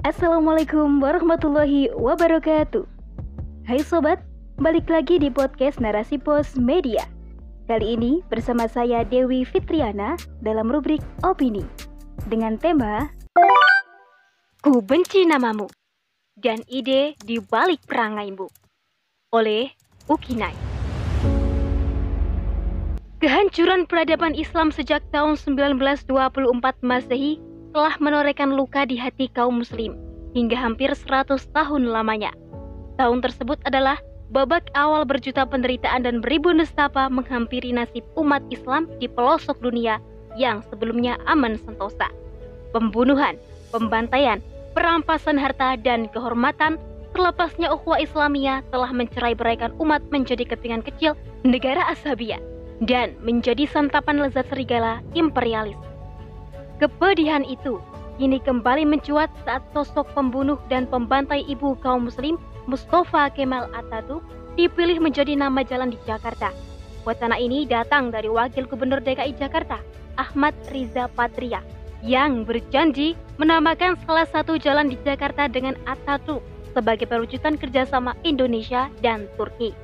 Assalamualaikum warahmatullahi wabarakatuh. Hai sobat, balik lagi di podcast Narasi Pos Media. Kali ini bersama saya Dewi Fitriana dalam rubrik Opini dengan tema Ku benci namamu dan ide di balik perangaimu oleh Ukinai. Kehancuran peradaban Islam sejak tahun 1924 Masehi telah menorehkan luka di hati kaum muslim hingga hampir 100 tahun lamanya. Tahun tersebut adalah babak awal berjuta penderitaan dan beribu nestapa menghampiri nasib umat Islam di pelosok dunia yang sebelumnya aman sentosa. Pembunuhan, pembantaian, perampasan harta dan kehormatan terlepasnya ukhuwah Islamiyah telah mencerai beraikan umat menjadi kepingan kecil negara asabia dan menjadi santapan lezat serigala imperialis. Kepedihan itu kini kembali mencuat saat sosok pembunuh dan pembantai ibu kaum muslim Mustafa Kemal Atatürk dipilih menjadi nama jalan di Jakarta. Wacana ini datang dari Wakil Gubernur DKI Jakarta, Ahmad Riza Patria, yang berjanji menambahkan salah satu jalan di Jakarta dengan Atatürk sebagai perwujudan kerjasama Indonesia dan Turki.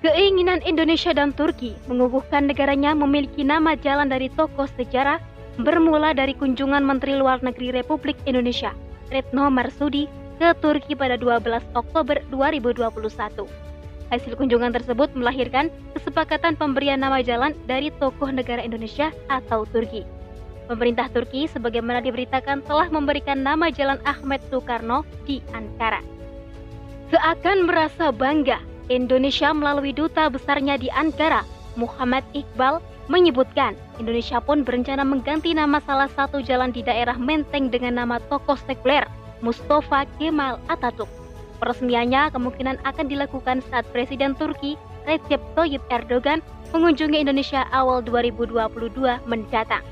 Keinginan Indonesia dan Turki mengukuhkan negaranya memiliki nama jalan dari tokoh sejarah bermula dari kunjungan Menteri Luar Negeri Republik Indonesia, Retno Marsudi, ke Turki pada 12 Oktober 2021. Hasil kunjungan tersebut melahirkan kesepakatan pemberian nama jalan dari tokoh negara Indonesia atau Turki. Pemerintah Turki sebagaimana diberitakan telah memberikan nama jalan Ahmed Soekarno di Ankara. Seakan merasa bangga, Indonesia melalui duta besarnya di Ankara, Muhammad Iqbal menyebutkan Indonesia pun berencana mengganti nama salah satu jalan di daerah Menteng dengan nama tokoh sekuler Mustafa Kemal Atatürk. Peresmiannya kemungkinan akan dilakukan saat Presiden Turki Recep Tayyip Erdogan mengunjungi Indonesia awal 2022 mendatang.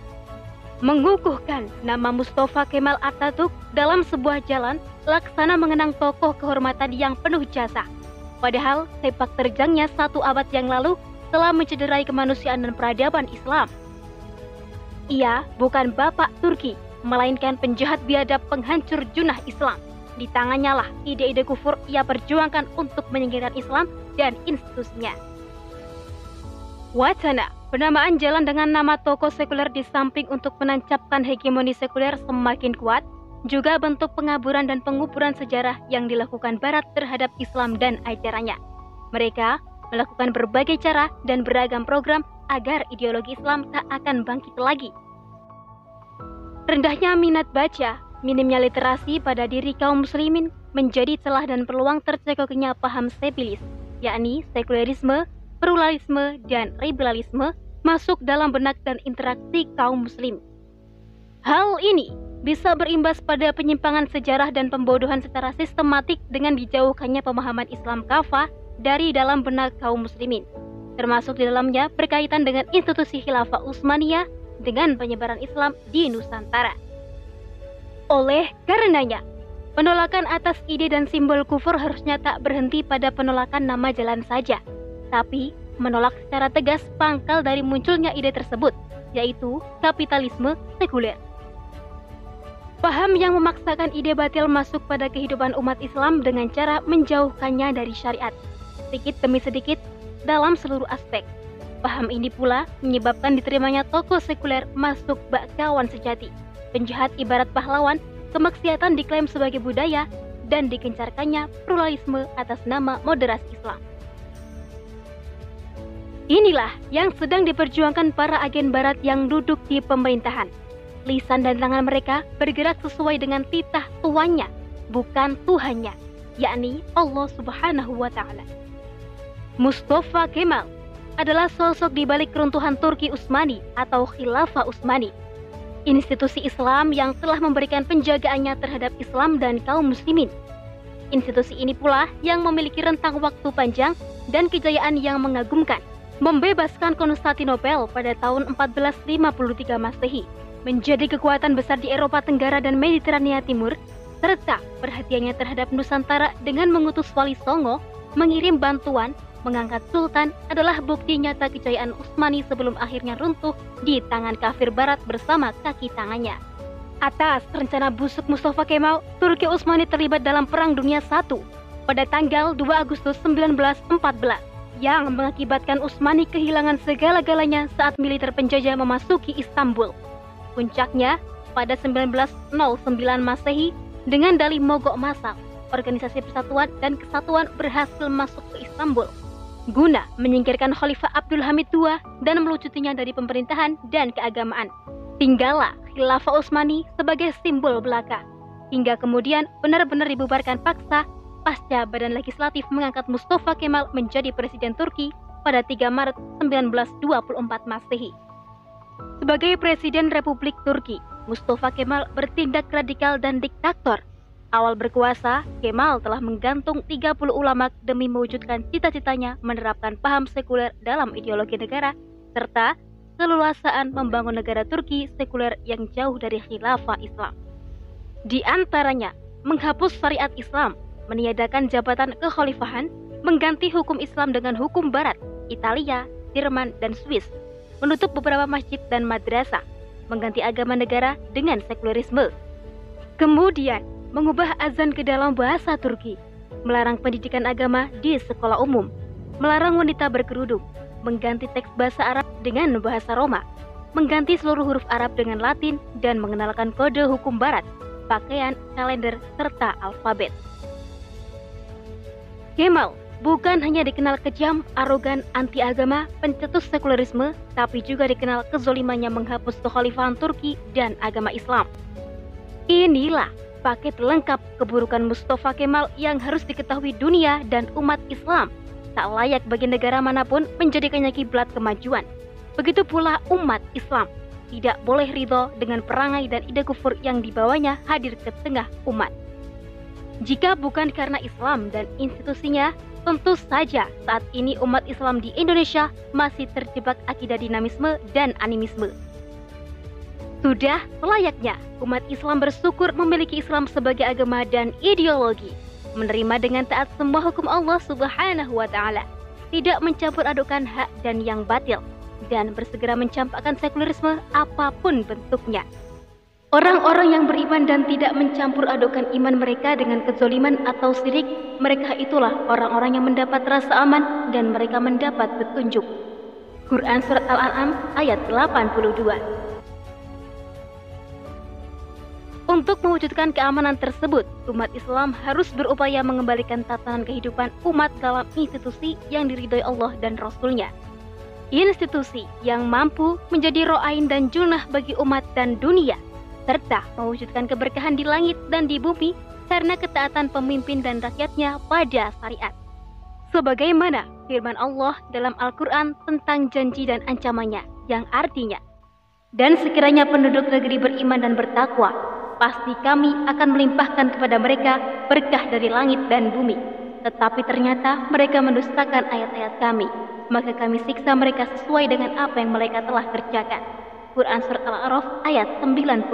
Mengukuhkan nama Mustafa Kemal Atatürk dalam sebuah jalan laksana mengenang tokoh kehormatan yang penuh jasa. Padahal sepak terjangnya satu abad yang lalu telah mencederai kemanusiaan dan peradaban Islam. Ia bukan bapak Turki, melainkan penjahat biadab penghancur junah Islam. Di tangannya lah ide-ide kufur ia perjuangkan untuk menyingkirkan Islam dan institusinya. Wacana penamaan jalan dengan nama toko sekuler di samping untuk menancapkan hegemoni sekuler semakin kuat, juga bentuk pengaburan dan penguburan sejarah yang dilakukan Barat terhadap Islam dan ajarannya. Mereka melakukan berbagai cara dan beragam program agar ideologi Islam tak akan bangkit lagi. Rendahnya minat baca, minimnya literasi pada diri kaum muslimin menjadi celah dan peluang tercekoknya paham sepilis, yakni sekularisme, pluralisme, dan liberalisme masuk dalam benak dan interaksi kaum muslim. Hal ini bisa berimbas pada penyimpangan sejarah dan pembodohan secara sistematik dengan dijauhkannya pemahaman Islam kafah dari dalam benak kaum muslimin, termasuk di dalamnya berkaitan dengan institusi khilafah Utsmaniyah dengan penyebaran Islam di Nusantara. Oleh karenanya, penolakan atas ide dan simbol kufur harusnya tak berhenti pada penolakan nama jalan saja, tapi menolak secara tegas pangkal dari munculnya ide tersebut, yaitu kapitalisme sekuler. Paham yang memaksakan ide batil masuk pada kehidupan umat Islam dengan cara menjauhkannya dari syariat, sedikit demi sedikit dalam seluruh aspek. Paham ini pula menyebabkan diterimanya tokoh sekuler masuk bak kawan sejati. Penjahat ibarat pahlawan, kemaksiatan diklaim sebagai budaya, dan dikencarkannya pluralisme atas nama moderasi Islam. Inilah yang sedang diperjuangkan para agen barat yang duduk di pemerintahan. Lisan dan tangan mereka bergerak sesuai dengan titah tuannya, bukan Tuhannya, yakni Allah Subhanahu wa taala. Mustafa Kemal adalah sosok di balik keruntuhan Turki Utsmani atau Khilafah Utsmani. Institusi Islam yang telah memberikan penjagaannya terhadap Islam dan kaum muslimin. Institusi ini pula yang memiliki rentang waktu panjang dan kejayaan yang mengagumkan, membebaskan Konstantinopel pada tahun 1453 Masehi, menjadi kekuatan besar di Eropa Tenggara dan Mediterania Timur, serta perhatiannya terhadap Nusantara dengan mengutus Wali Songo mengirim bantuan Mengangkat sultan adalah bukti nyata kejayaan Utsmani sebelum akhirnya runtuh di tangan kafir barat bersama kaki tangannya. Atas rencana busuk Mustafa Kemal, Turki Utsmani terlibat dalam Perang Dunia I pada tanggal 2 Agustus 1914 yang mengakibatkan Utsmani kehilangan segala-galanya saat militer penjajah memasuki Istanbul. Puncaknya, pada 1909 Masehi, dengan dalih mogok massal, Organisasi Persatuan dan Kesatuan berhasil masuk ke Istanbul guna menyingkirkan Khalifah Abdul Hamid II dan melucutinya dari pemerintahan dan keagamaan. Tinggallah Khilafah Utsmani sebagai simbol belaka, hingga kemudian benar-benar dibubarkan paksa pasca Badan Legislatif mengangkat Mustafa Kemal menjadi Presiden Turki pada 3 Maret 1924 Masehi. Sebagai Presiden Republik Turki, Mustafa Kemal bertindak radikal dan diktator. Awal berkuasa, Kemal telah menggantung 30 ulama demi mewujudkan cita-citanya menerapkan paham sekuler dalam ideologi negara, serta keleluasaan membangun negara Turki sekuler yang jauh dari khilafah Islam. Di antaranya, menghapus syariat Islam, meniadakan jabatan kekhalifahan, mengganti hukum Islam dengan hukum barat, Italia, Jerman, dan Swiss, menutup beberapa masjid dan madrasah, mengganti agama negara dengan sekulerisme. Kemudian, mengubah azan ke dalam bahasa Turki, melarang pendidikan agama di sekolah umum, melarang wanita berkerudung, mengganti teks bahasa Arab dengan bahasa Roma, mengganti seluruh huruf Arab dengan Latin, dan mengenalkan kode hukum Barat, pakaian, kalender, serta alfabet. Kemal bukan hanya dikenal kejam, arogan, anti agama, pencetus sekularisme, tapi juga dikenal kezolimannya menghapus kekhalifahan Turki dan agama Islam. Inilah paket lengkap keburukan Mustafa Kemal yang harus diketahui dunia dan umat Islam tak layak bagi negara mana pun menjadikannya kiblat kemajuan. Begitu pula umat Islam tidak boleh ridho dengan perangai dan ide kufur yang dibawanya hadir ke tengah umat. Jika bukan karena Islam dan institusinya, tentu saja saat ini umat Islam di Indonesia masih terjebak akidah dinamisme dan animisme. Sudah selayaknya umat Islam bersyukur memiliki Islam sebagai agama dan ideologi menerima dengan taat semua hukum Allah Subhanahu wa taala, tidak mencampur adukan hak dan yang batil dan bersegera mencampakkan sekularisme apa pun bentuknya. Orang-orang yang beriman dan tidak mencampur adukan iman mereka dengan kezoliman atau sirik, mereka itulah orang-orang yang mendapat rasa aman dan mereka mendapat petunjuk. Quran Surat Al-An'am ayat 82 Untuk mewujudkan keamanan tersebut, umat Islam harus berupaya mengembalikan tatanan kehidupan umat dalam institusi yang diridhoi Allah dan Rasul-Nya. Institusi yang mampu menjadi ro'ain dan junah bagi umat dan dunia, serta mewujudkan keberkahan di langit dan di bumi karena ketaatan pemimpin dan rakyatnya pada syariat. Sebagaimana firman Allah dalam Al-Quran tentang janji dan ancamannya, yang artinya, Dan sekiranya penduduk negeri beriman dan bertakwa, pasti kami akan melimpahkan kepada mereka berkah dari langit dan bumi. Tetapi ternyata mereka mendustakan ayat-ayat kami, maka kami siksa mereka sesuai dengan apa yang mereka telah kerjakan. Quran Surat Al-A'raf ayat 96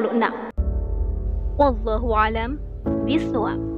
Wallahu alam bisawab